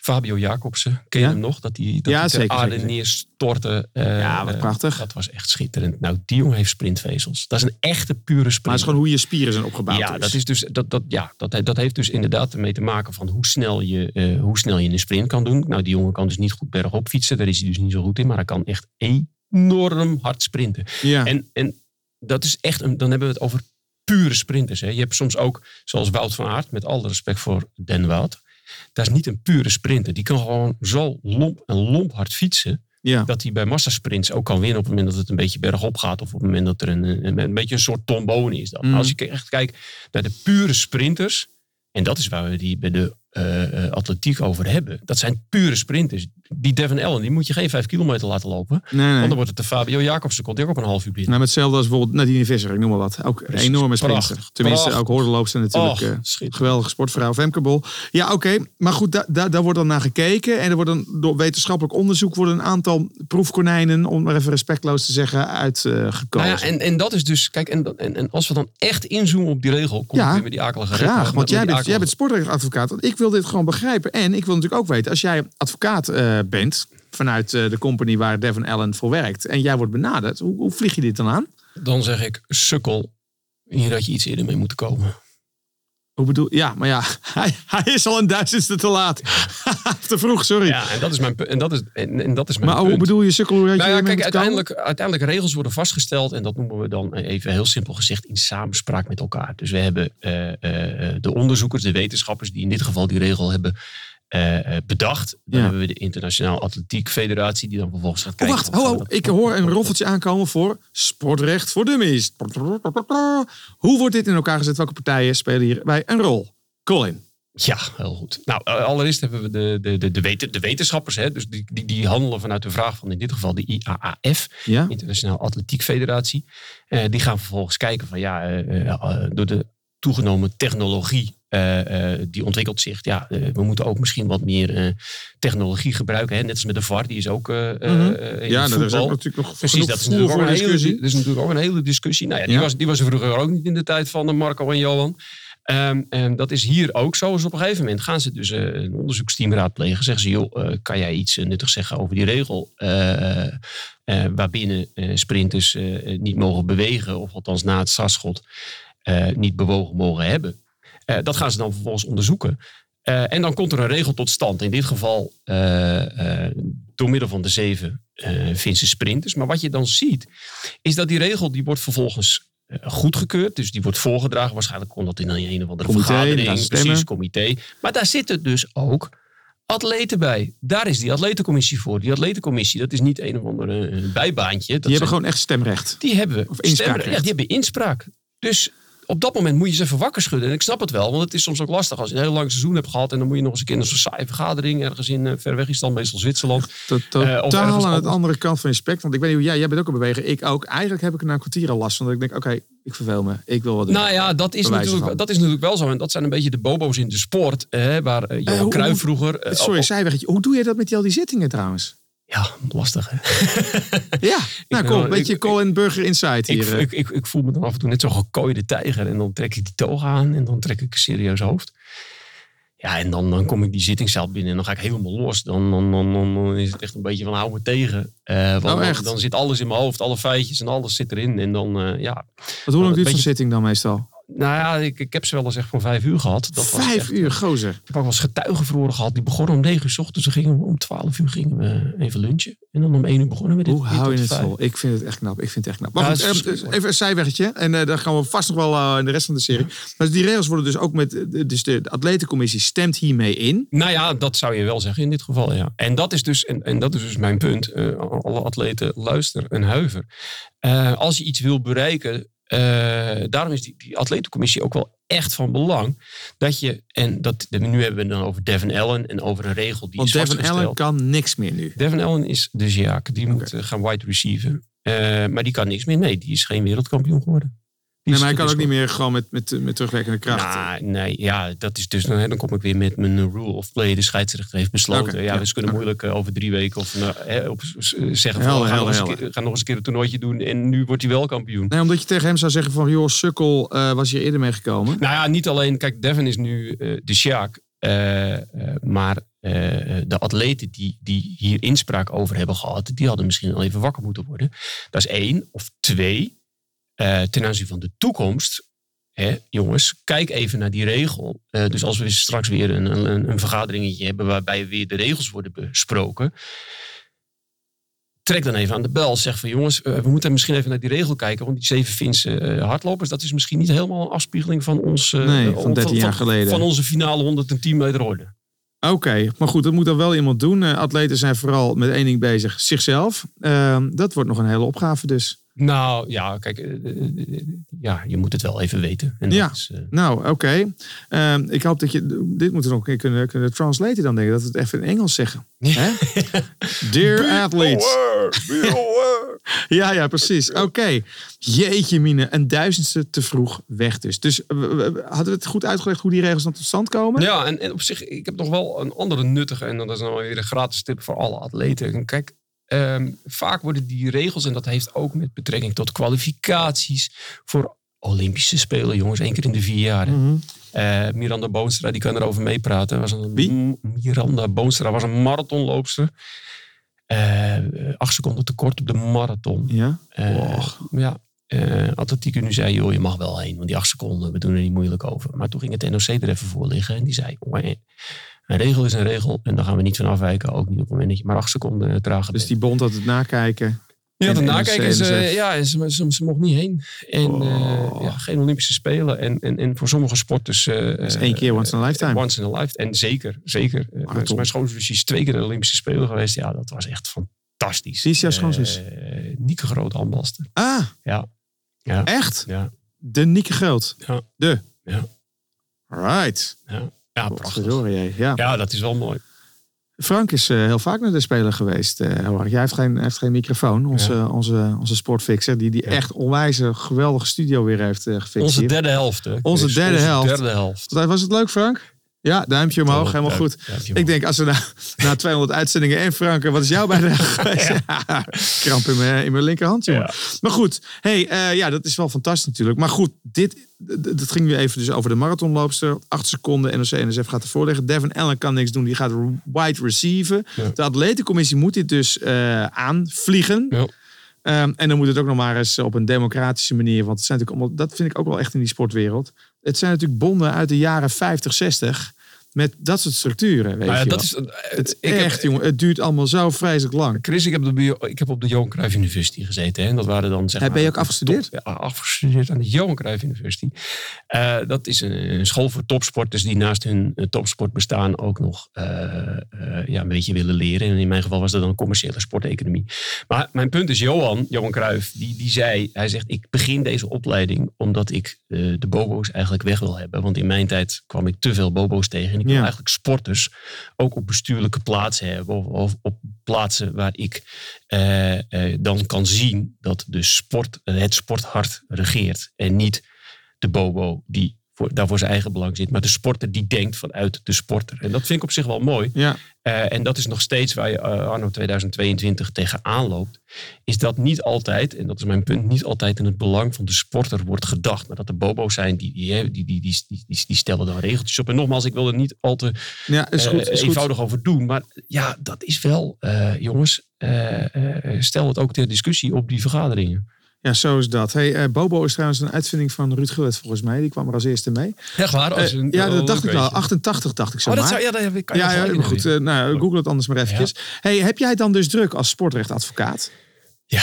Fabio Jacobsen, ken je Ja? hem nog? Dat hij dat Ja, zeker, aarde zeker. neerstortte. eh, Ja, wat prachtig. Dat was echt schitterend. Nou, die jongen heeft sprintvezels. Dat is een echte pure Maar het sprint. is gewoon hoe je spieren zijn opgebouwd. ja, dus. dat, is dus, dat, dat, ja dat, dat heeft dus inderdaad ermee te maken van hoe snel, je, eh, hoe snel je een sprint kan doen. Nou, die jongen kan dus niet goed bergop fietsen. Daar is hij dus niet zo goed in. Maar hij kan echt enorm hard sprinten. Ja. En, en dat is echt, een, dan hebben we het over pure sprinters. Hè. Je hebt soms ook, zoals Wout van Aert, met alle respect voor Den Wout. Dat is niet een pure sprinter. Die kan gewoon zo lomp en lomp hard fietsen. ja. Dat hij bij massasprints ook kan winnen op het moment dat het een beetje bergop gaat. Of op het moment dat er een, een, een beetje een soort tombone is. Maar Mhm. als je echt kijkt naar de pure sprinters. En dat is waar we die bij de eh, atletiek over hebben. Dat zijn pure sprinters. Die Devin Allen, die moet je geen vijf kilometer laten lopen. Nee, nee. Want dan wordt het de Fabio Jacobsen. Komt hij ook op een half uur binnen. Nou, hetzelfde als bijvoorbeeld Nadine Visser, ik noem maar wat. Ook een enorme sprinter. Prachtig. Tenminste, Prachtig. ook hoordeloopster natuurlijk. Och, eh, geweldige sportvrouw, Femke Bol. Ja, oké. Maar goed, da- da- daar wordt dan naar gekeken. En er wordt dan door wetenschappelijk onderzoek worden een aantal proefkonijnen, om maar even respectloos te zeggen, uitgekozen. Nou ja, en, en dat is dus, kijk, en, dat- en, en als we dan echt inzoomen op die regel, kom Ja, ik weer met die akelige Graag, want met jij die bent, jij bent sportrechtadvocaat. Want ik wil dit gewoon begrijpen. En ik wil natuurlijk ook weten, als jij advocaat eh, bent vanuit eh, de company waar Devon Allen voor werkt. En jij wordt benaderd, hoe, hoe vlieg je dit dan aan? Dan zeg ik, sukkel, hier had je iets eerder mee moeten komen. Hoe bedoel Ja, maar ja, hij, hij is al een duizendste te laat. te vroeg, sorry. Ja, en dat is mijn, en dat is, en, en dat is mijn maar hoe bedoel je, sukkel? Hoe Nou ja, kijk, uiteindelijk, uiteindelijk regels worden vastgesteld. En dat noemen we dan eh, even heel simpel gezegd in samenspraak met elkaar. Dus we hebben eh, eh, de onderzoekers, de wetenschappers die in dit geval die regel hebben eh, eh, bedacht. Dan Ja. hebben we de Internationaal Atletiek Federatie, die dan vervolgens gaat Oh, kijken. wacht. van, Ho, Ik hoor een roffeltje aankomen voor sportrecht voor dummies. Hoe wordt dit in elkaar gezet? Welke partijen spelen hierbij een rol? Colin. Ja, heel goed. Nou, allereerst hebben we de, de, de, de, weten, de wetenschappers, hè, dus die, die, die handelen vanuit de vraag van in dit geval de IAAF, Ja? Internationaal Atletiek Federatie. Eh, die gaan vervolgens kijken van ja, door de toegenomen technologie eh, eh, die ontwikkelt zich. Ja, eh, we moeten ook misschien wat meer technologie gebruiken. Hè? Net als met de VAR, die is ook Mhm. eh, in Ja, nou, er is ook natuurlijk nog Precies, dat is, natuurlijk ook een hele, discussie. dat is natuurlijk ook een hele discussie. Nou ja, die, Ja. Was, die was er vroeger ook niet in de tijd van Marco en Johan. Ehm, en dat is hier ook zo. Dus op een gegeven moment gaan ze dus een onderzoeksteam raadplegen. Zeggen ze, joh, kan jij iets nuttigs zeggen over die regel? eh, waarbinnen sprinters niet mogen bewegen. Of althans na het startschot eh, niet bewogen mogen hebben. Eh, dat gaan ze dan vervolgens onderzoeken. Eh, en dan komt er een regel tot stand. In dit geval eh, door middel van de zeven Finse sprinters. Maar wat je dan ziet, is dat die regel die wordt vervolgens goedgekeurd. Dus die wordt voorgedragen. Waarschijnlijk komt dat in een, een of andere Comité, vergadering. Precies, comité. Maar daar zitten dus ook atleten bij. Daar is die atletencommissie voor. Die atletencommissie, dat is niet een of ander eh, bijbaantje. Dat Die hebben zijn- gewoon echt stemrecht. die hebben Of stemrecht. Ja, die hebben inspraak. Dus op dat moment moet je ze even wakker schudden. En ik snap het wel, want het is soms ook lastig als je een heel lang seizoen hebt gehad. En dan moet je nog eens een keer in zo'n saaie vergadering ergens in eh, ver weg is dan meestal Zwitserland. Eh, Totaal aan de andere kant van je spectrum. Want ik weet niet hoe jij, jij bent ook aan bewegen. Ik ook. Eigenlijk heb ik er na een kwartier al last van. Dat ik denk, oké, ik verveel me. Ik wil wat doen. Nou ja, dat is, natuurlijk, dat is natuurlijk wel zo. En dat zijn een beetje de bobo's in de sport. eh, waar eh, Johan Cruijff vroeger... Sorry, zijweggetje. Hoe doe je dat met die, al die zittingen trouwens? Ja, lastig hè. Ja, nou Ik- kom. ik- beetje ik- Colin Burger Insight Ik, hier. eh. ik, ik, ik voel me dan af en toe net zo'n gekooide tijger. En dan trek ik die toga aan en dan trek ik een serieus hoofd. Ja, en dan, dan kom ik die zittingszaal binnen en dan ga ik helemaal los. Dan, dan, dan, dan, is het echt een beetje van hou me tegen. Eh, want Oh, dan, echt? dan zit alles in mijn hoofd, alle feitjes en alles zit erin. En dan, eh, ja. Wat hoe lang duurt een zo'n zitting dan meestal? Nou ja, ik, ik heb ze wel eens echt van vijf uur gehad. Dat was Vijf echt- uur, gozer. Ik heb ook wel eens getuigen verloren gehad. Die begonnen om negen uur 's ochtends. Dan gingen om twaalf uur gingen we even lunchen. En dan om één uur begonnen we dit. Hoe hou je het vol? Ik vind het echt knap. Ik vind het echt knap. Maar Ja, goed, het is eh, even een zijweggetje. En eh daar gaan we vast nog wel eh, in de rest van de serie. Maar die regels worden dus ook met... eh, Dus de atletencommissie stemt hiermee in. Nou ja, dat zou je wel zeggen in dit geval, ja. En dat is dus, en, en dat is dus mijn punt. Eh, alle atleten, luister en huiver. Eh, als je iets wil bereiken, eh, daarom is die, die atletencommissie ook wel echt van belang. Dat je, en dat, nu hebben we het dan over Devin Allen en over een regel die Want Devin. Allen kan niks meer nu. Devin Allen is de Ziak, die moet eh, gaan wide receiven. Eh, maar die kan niks meer. Nee, die is geen wereldkampioen geworden. Nee, maar hij kan ook niet meer gewoon met, met, met terugwerkende kracht. Nou, nee, ja, dat is dus. Dan kom ik weer met mijn rule of play. De scheidsrechter heeft besloten. Ja, ja, we kunnen moeilijk eh, over drie weken of nou, hè, op, zeggen van Helder, we gaan, nog eens een helder, keer, gaan nog eens een keer een toernooitje doen en nu wordt hij wel kampioen. Nee, omdat je tegen hem zou zeggen van... joh, sukkel, eh, was hier eerder mee gekomen. Nou ja, niet alleen. Kijk, Devin is nu eh, de Sjaak. maar de atleten die, die hier inspraak over hebben gehad, die hadden misschien al even wakker moeten worden. Dat is één. Of twee, eh, ten aanzien van de toekomst. Hè, jongens, kijk even naar die regel. Eh, dus als we straks weer een, een, een vergaderingetje hebben waarbij weer de regels worden besproken. Trek dan even aan de bel. Zeg van jongens, eh, we moeten misschien even naar die regel kijken. Want die zeven Finse hardlopers, dat is misschien niet helemaal een afspiegeling van ons. Nee, van 13 jaar van, geleden. Van onze finale 110 meter orde. Oké, maar goed, dat moet dan wel iemand doen. Atleten zijn vooral met één ding bezig, zichzelf. Ehm, dat wordt nog een hele opgave dus. Nou ja, kijk, eh, eh, eh, ja, je moet het wel even weten. En Ja. is, Nou, oké. Ehm, ik hoop dat je... Dit moeten we nog een keer kunnen, kunnen translaten dan, denk ik. Dat we het even in Engels zeggen. Hè? Dear athletes. Ja, ja, precies. Oké. Jeetje mine, een duizendste te vroeg weg dus. Dus hadden we het goed uitgelegd hoe die regels dan tot stand komen? Ja, en, en op zich, ik heb nog wel een andere nuttige, en dat is nou weer een gratis tip voor alle atleten. En Kijk, ehm, vaak worden die regels, en dat heeft ook met betrekking tot kwalificaties voor Olympische Spelen, jongens, één keer in de vier jaar. Mhm. Eh, Miranda Boonstra, die kan erover meepraten. Was een, Wie? Miranda Boonstra was een marathonloopster. Eh, acht seconden tekort op de marathon. Ja? Och. ja, Atletiek nu zei, joh, je mag wel heen. Want die acht seconden, we doen er niet moeilijk over. Maar toen ging het NOC er even voor liggen. En die zei, "Wee, een regel is een regel. En daar gaan we niet van afwijken. Ook niet op het moment dat je maar acht seconden eh, trager Dus die bond had het nakijken. Ja, en nakijken is, eh, ja, ze, ze, ze mocht niet heen. En Oh. eh, ja, geen Olympische Spelen. En, en, en voor sommige sporters... eh is één keer once in a lifetime. Once in a lifetime. En zeker, zeker. Mijn, schoonzus is twee keer de Olympische Spelen geweest. Ja, dat was echt fantastisch. Wie is jouw schoonzus? Nieke Groot handbalster. Ah, Ja. Ja. echt? Ja. De Nieke Groot. Ja. De. Ja. Right. Ja, ja prachtig. Ja. Ja, dat is wel mooi. Frank is eh, heel vaak naar de Speler geweest. erg. Jij heeft geen, heeft geen microfoon. Onze, onze, onze sportfixer, die, die Ja. echt onwijze geweldige studio weer heeft eh, gefixt. Onze derde helft. Hè, Onze helft. derde helft. Was het leuk, Frank? Ja, duimpje omhoog, helemaal goed. Ik denk, als we na, na 200 uitzendingen en Frank, wat is jouw bijdrage geweest? Ja. Kramp in mijn, in mijn linkerhand, jongen. Ja. Maar goed, hey, eh, ja, dat is wel fantastisch natuurlijk. Maar goed, dit, dat ging nu even dus over de marathonloopster. 8 seconden, NOC-NSF gaat ervoor liggen. Devin Allen kan niks doen, die gaat wide receiven. Ja. De atletencommissie moet dit dus eh, aanvliegen. Ehm, en dan moet het ook nog maar eens op een democratische manier. Want het zijn natuurlijk allemaal, dat vind ik ook wel echt in die sportwereld. Het zijn natuurlijk bonden uit de jaren 50, 60. Met dat soort structuren. Weet Nou ja, je dat wel. is, eh, het ik heb- echt, jongen. Het duurt allemaal zo vreselijk lang. Chris, ik heb, op de, ik heb op de Johan Cruijff University gezeten. Hè? En dat waren dan zeg maar, ben je ook de afgestudeerd? top- ja, afgestudeerd aan de Johan Cruijff University. Eh, dat is een, een school voor topsporters die naast hun eh, topsportbestaan ook nog ja, een beetje willen leren. En in mijn geval was dat dan commerciële sporteconomie. Maar mijn punt is, Johan, Johan Cruijff, die, die zei, hij zegt, ik begin deze opleiding omdat ik de bobo's eigenlijk weg wil hebben. Want in mijn tijd kwam ik te veel bobo's tegen. Ik wil Ja. eigenlijk sporters ook op bestuurlijke plaatsen hebben. Of, of op plaatsen waar ik eh, eh, dan kan zien dat de sport, het sporthart regeert. En niet de bobo die voor, daar voor zijn eigen belang zit. Maar de sporter die denkt vanuit de sporter. En dat vind ik op zich wel mooi. Ja, Eh, en dat is nog steeds waar je eh, anno 2022 tegenaan loopt. Is dat niet altijd, en dat is mijn punt, niet altijd in het belang van de sporter wordt gedacht. Maar dat er bobo's zijn die, die, die, die, die, die, die stellen dan regeltjes op. En nogmaals, ik wil er niet al te ja is goed. eh, Is goed. eenvoudig over doen. Maar ja, dat is wel, eh, jongens, stel het ook ter discussie op die vergaderingen. Ja, zo is dat. Hey, eh, Bobo is trouwens een uitvinding van Ruud Gullit volgens mij. Die kwam er als eerste mee. Echt waar? Eh, ja, dat dacht ik wel. 88 dacht ik zo Oh, dat maar. zou, ja, dat heb ik. kan ja, ja, maar goed. eh, nou, google het anders maar eventjes. Hey, heb jij het dan dus druk als sportrechtadvocaat? Ja,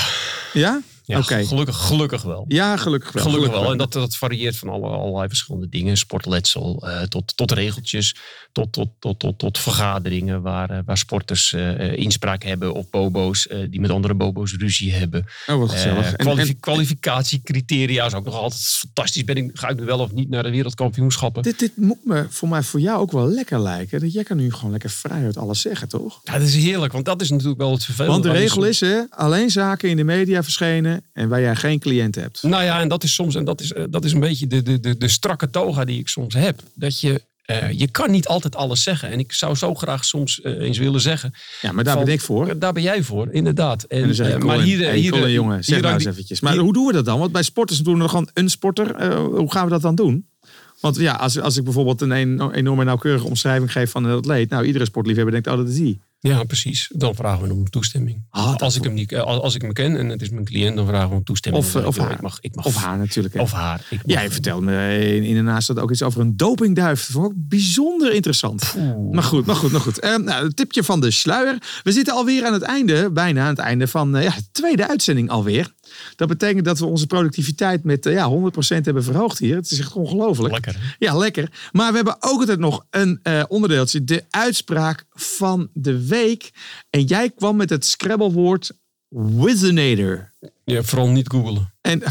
Ja? Ja gelukkig, gelukkig wel. Ja, gelukkig wel. Gelukkig wel. En dat, dat varieert van alle, allerlei verschillende dingen. Sportletsel, eh, tot, tot regeltjes, tot, tot, tot, tot, tot vergaderingen waar, eh, waar sporters eh, inspraak hebben. Of bobo's die met andere bobo's ruzie hebben. Oh, wat gezellig. En- kwalifi- en- kwalificatiecriteria is ook nog altijd fantastisch. Ben ik, ga ik nu wel of niet naar de wereldkampioenschappen? dit, dit moet me voor mij voor jou ook wel lekker lijken. Dat jij kan nu gewoon lekker vrij uit alles zeggen, toch? Ja, dat is heerlijk, want dat is natuurlijk wel het vervelende. Want de regel is, hè, alleen zaken in de media verschenen en waar jij geen cliënt hebt. Nou ja, en dat is soms, en dat is, eh, dat is een beetje de, de, de, de strakke toga die ik soms heb. Dat je, eh, je kan niet altijd alles zeggen. En ik zou zo graag soms eh, eens willen zeggen. Ja, maar daar van- ben ik voor. Daar ben jij voor, inderdaad. En, En dan zeg ik, maar hier, hey, hier, Colin, jongen, zeg hier nou eens eventjes. Maar hier- hoe doen we dat dan? Want bij sporters doen we nog gewoon een sporter. Hoe gaan we dat dan doen? Want ja, als, als ik bijvoorbeeld een, een enorme nauwkeurige omschrijving geef van een atleet. Nou, iedere sportliefhebber denkt, oh, dat is die. Ja, precies. Dan vragen we om toestemming. Ah, als, ik hem niet, eh, als, als ik hem ken en het is mijn cliënt, dan vragen we om toestemming. Of, eh, of ik, haar. Ik mag, ik mag, Of haar natuurlijk. hè. Of haar. Ik Jij vertelde me in, in de naast ook iets over een dopingduif. Dat vond ik bijzonder interessant. Oeh. Maar goed, maar goed, maar goed. Eh, nou, het tipje van de sluier. We zitten alweer aan het einde, bijna aan het einde van ja, de tweede uitzending alweer. Dat betekent dat we onze productiviteit met eh, ja, 100% hebben verhoogd hier. Het is echt ongelooflijk. Lekker. Ja, lekker. Maar we hebben ook altijd nog een eh, onderdeeltje. De uitspraak van de week. En jij kwam met het Scrabble-woord Wizinator. Ja, vooral niet googelen. En,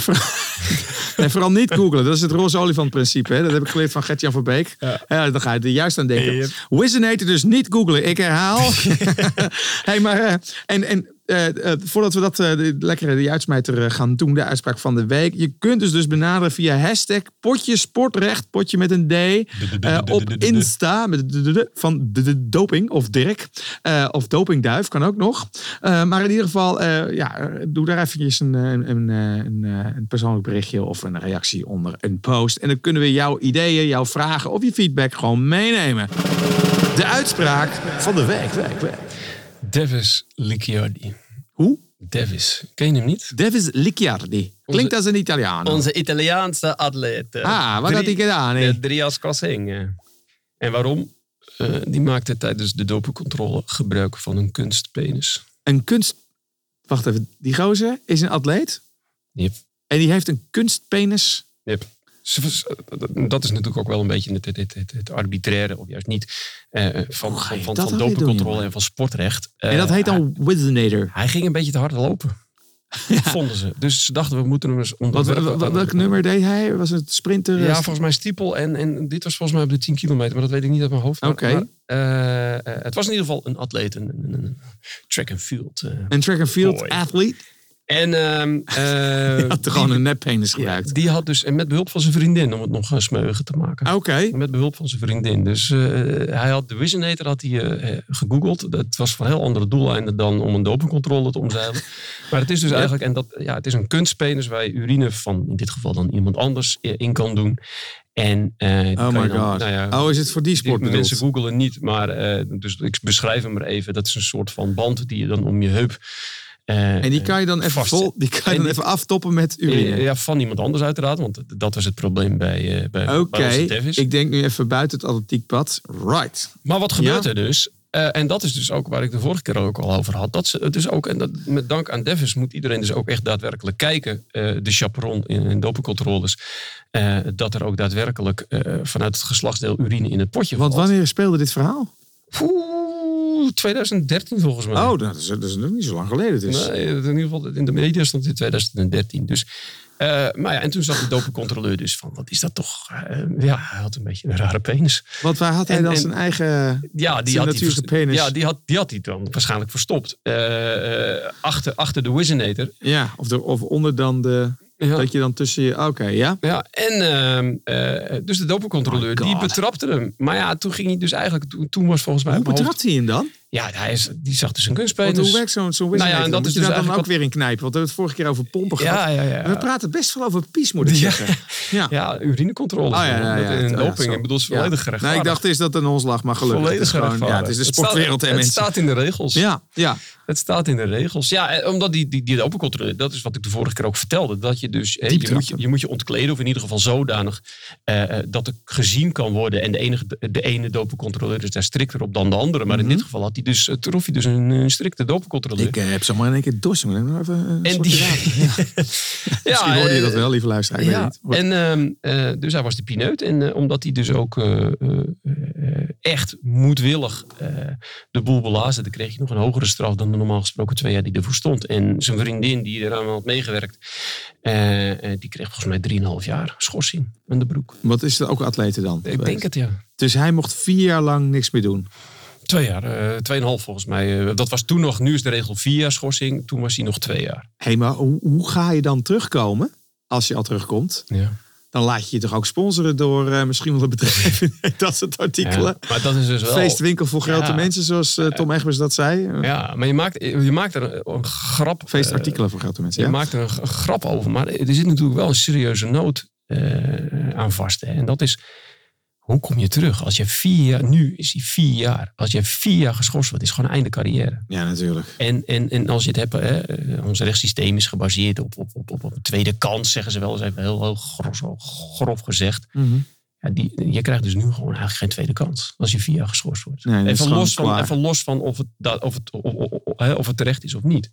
en vooral niet googlen. Dat is het roze olifant principe. Hè? Dat heb ik geleerd van Gert-Jan Verbeek. Ja. Ja. dan ga je er juist aan denken. Yep. Wizinator dus niet googlen. Ik herhaal. hey, maar, eh, en, en eh, eh, voordat we dat eh, de, lekkere die uitsmijter gaan doen, de uitspraak van de week. Je kunt dus dus benaderen via hashtag potje sportrecht, potje met een D. op Insta de, de, de, van de, de doping of Dirk. of dopingduif kan ook nog. Maar in ieder geval, ja, doe daar eventjes een, een, een, een, persoonlijk berichtje of een reactie onder een post. En dan kunnen we jouw ideeën, jouw vragen of je feedback gewoon meenemen. De uitspraak van de week, week. Davis Licciardi. Hoe? Davis. Ken je hem niet? Davis Licciardi. Klinkt als een Italiaan. Onze Italiaanse atleet. eh, Ah, wat had hij gedaan? hè? De Drias Kassing. eh. En waarom? Eh, die maakte tijdens de dopingcontrole gebruik van een kunstpenis. Een kunst... Wacht even, die gozer is een atleet Yep. en die heeft een kunstpenis. Yep. Dat is natuurlijk ook wel een beetje het, het, het, arbitraire, of juist niet, eh, van, je van, van, dopingcontrole en van sportrecht. en dat Eh, heet dan Wizinator. Hij ging een beetje te hard lopen. Vonden ze. Dus ze dachten, we moeten hem eens onder. Wat, welk nummer deed hij? Was het sprinter? Ja, volgens mij stiepel. En, en dit was volgens mij op de 10 kilometer. Maar dat weet ik niet uit mijn hoofd. Oké. eh, eh, het was in ieder geval een atleet. Een, een, een- een track and field. eh. Een track and field Boy. athlete. En eh, Had er gewoon een neppenis gebruikt. die had dus, en met behulp van zijn vriendin, om het nog uh, smeugen te maken. Oké. Met behulp van zijn vriendin. Dus eh, hij had de Visionator had hij, eh, gegoogeld. Dat was voor heel andere doeleinden dan om een dopingcontrole te omzeilen. maar het is dus eigenlijk, en dat, ja, het is een kunstpenis waar je urine van, in dit geval dan iemand anders, in kan doen. En, die Oh my dan- god. nou ja, Oh, is het voor die die sport bedoeld? mensen googelen niet, maar dus ik beschrijf hem maar even. Dat is een soort van band die je dan om je heup. Eh, En die kan je dan even, vast- vol, die kan je dan die- even aftoppen met urine. eh, ja, van iemand anders uiteraard, want dat was het probleem bij, eh bij, Davis. ik denk nu even buiten het atletiekpad. Right. Maar wat gebeurt Ja. er dus? En dat is dus ook waar ik de vorige keer ook al over had. Dat ze het dus ook, en dat, met dank aan Davis moet iedereen dus ook echt daadwerkelijk kijken. de chaperon in, in dopingcontroles. dat er ook daadwerkelijk vanuit het geslachtsdeel urine in het potje Want valt. wanneer speelde dit verhaal? Oeh, 2013 volgens mij. Oh, dat is, dat is nog niet zo lang geleden dus. Nee, in ieder geval in de media stond het in 2013. Dus, eh, maar ja, en toen zag de dopingcontroleur dus van, wat is dat toch? Eh, ja, hij had een beetje een rare penis. Want waar had hij En- dan en- zijn eigen... Ja, die had, hij penis. ja die, had, die had hij dan waarschijnlijk verstopt. Eh, achter, achter de Wizinator. Ja, of, er, of onder dan de... Ja. Dat je dan tussen je... Oké, ja. Ja, en ehm, eh, dus de dopingcontroleur, Oh die betrapte hem. Maar ja, toen ging hij dus eigenlijk, toen, toen was volgens mij... Hoe uit mijn betrapt hij hem dan? Ja, hij is, die zag dus een Want kunstpenis. hoe werkt zo'n zo'n Nou ja, en dat is dus daar dan ook weer in knijpen? Want we hebben het vorige keer over pompen gehad. Ja, ja, ja. We praten best wel over pies, moet ik Ja. zeggen. Ja. Ja, urinecontrole. Oh ja, ja, ja. In ja, doping. zo. ik bedoel, is volledig Nee, gerechtvaardigd. ik dacht eerst dat het aan ons lag, maar gelukkig. Volledig is gewoon, ja, gerechtvaardigd. het is de sportwereld en Het mensen. staat in de regels. Ja, ja. Het staat in de regels. Ja, omdat die, die, die dopingcontrole, dat is wat ik de vorige keer ook vertelde. Dat je dus, je moet je, je moet je ontkleden. Of in ieder geval zodanig eh, eh, dat er gezien kan worden. En de, enige, de ene dopingcontroleur is daar strikter op dan de andere. Maar in dit geval had hij dus, eh, trof hij dus een, eh, strikte dopingcontroleur. Ik eh, heb zomaar in één keer dorst, jongen. Maar Even en die... Ja. Misschien hoorde je dat wel, lieve luisteraar. Ik weet Ja, niet. En ehm, eh, dus hij was de pineut. En omdat hij dus ook echt moedwillig de boel belazen, dan kreeg je nog een hogere straf dan de normaal gesproken twee jaar die ervoor stond. En zijn vriendin, die eraan had meegewerkt, die kreeg volgens mij 3,5 jaar schorsing aan de broek. Wat is het ook atleten dan? Ik denk het ja. Dus hij mocht vier jaar lang niks meer doen. Twee jaar, eh, tweeënhalf volgens mij. Eh, dat was toen nog, nu is de regel vier jaar schorsing. Toen was hij nog twee jaar. Hé, maar hoe, hoe ga je dan terugkomen? Als je al terugkomt. Ja. Dan laat je je toch ook sponsoren door eh, misschien wel een bedrijf. dat soort artikelen. maar dat is dus wel... Feestwinkel voor grote Ja. mensen, zoals Tom Egbers dat zei. Ja, maar je maakt, je maakt er een, een grap... Feestartikelen voor grote mensen. Je maakt er een g- grap over, maar er zit natuurlijk wel een serieuze nood aan vast. Hè. En dat is, hoe kom je terug? Als je vier jaar, nu is hij vier jaar. Als je vier jaar geschorst wordt, is gewoon een einde carrière. ja, natuurlijk. En, en, en als je het hebt, hè, eh, ons rechtssysteem is gebaseerd op, op, op, op, op een tweede kans, zeggen ze wel eens even heel, heel grof, grof gezegd. Mhm. Ja, die, je krijgt dus nu gewoon eigenlijk geen tweede kans als je vier jaar geschorst wordt. Nee, is even, los van, even los van of het, of, het, of, of, of- hè, of het terecht is of niet.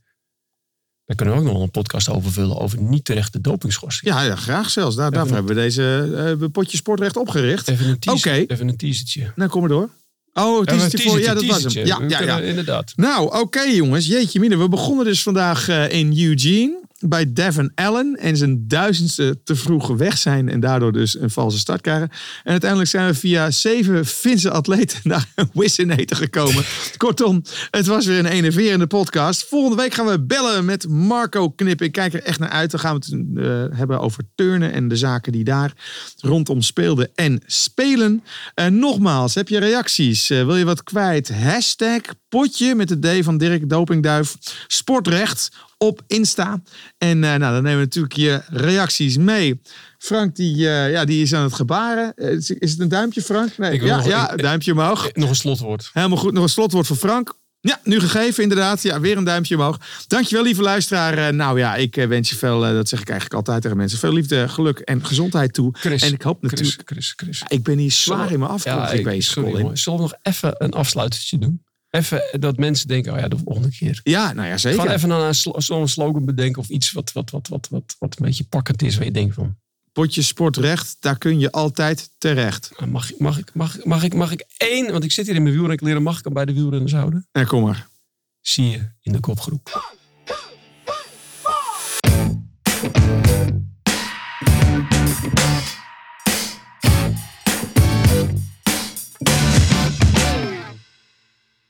Daar kunnen we ook nog een podcast over vullen over niet terechte dopingschorsing. Ja, ja, graag zelfs. Daar, daarvoor hebben we deze eh, potje sportrecht opgericht. Even een teaser, Oké. even een teasertje. Nou, kom maar door. Oh, het is voor. Ja, dat was hem. Ja, ja, ja. Inderdaad. Nou, oké jongens. Jeetje mine. We begonnen dus vandaag eh, in Eugene. Bij Devon Allen. En zijn duizendste te vroeg weg zijn. En daardoor dus een valse start krijgen. En uiteindelijk zijn we via zeven Finse atleten naar Wissenator gekomen. Kortom, het was weer een enerverende podcast. Volgende week gaan we bellen met Marco Knip. Ik kijk er echt naar uit. Dan gaan we het eh, hebben over turnen en de zaken die daar rondom speelden en spelen. En nogmaals, heb je reacties? Eh, wil je wat kwijt? Hashtag potje met de D van Dirk Dopingduif. Sportrecht op Insta. En eh, nou, dan nemen we natuurlijk je reacties mee. Frank, die, eh, ja, die is aan het gebaren. Eh, is, is het een duimpje, Frank? Nee, Ik ja, nog- ja, ik- duimpje omhoog. Nog een slotwoord. Helemaal goed. Nog een slotwoord voor Frank. Ja, nu gegeven inderdaad. Ja, weer een duimpje omhoog. Dankjewel lieve luisteraar. Nou ja, ik wens je veel, dat zeg ik eigenlijk altijd tegen mensen, veel liefde, geluk en gezondheid toe. Chris, en ik hoop natuurlijk, Chris, Chris, Chris. ik ben hier zwaar in mijn afkomst ik- bezig. sorry, Colin. Zullen we nog even een afsluitertje doen? Even dat mensen denken, oh ja, de volgende keer. Ja, nou ja, zeker. Gewoon even een, zo'n slogan bedenken of iets wat, wat, wat, wat, wat, wat een beetje pakkend is. Waar je denkt van, Potje sportrecht, daar kun je altijd terecht. mag, ik- mag, ik, mag, ik- mag, ik, mag ik één, want ik zit hier in mijn wielrenkleren, mag ik hem bij de wielrenners houden? En kom maar. Zie je in de kopgroep.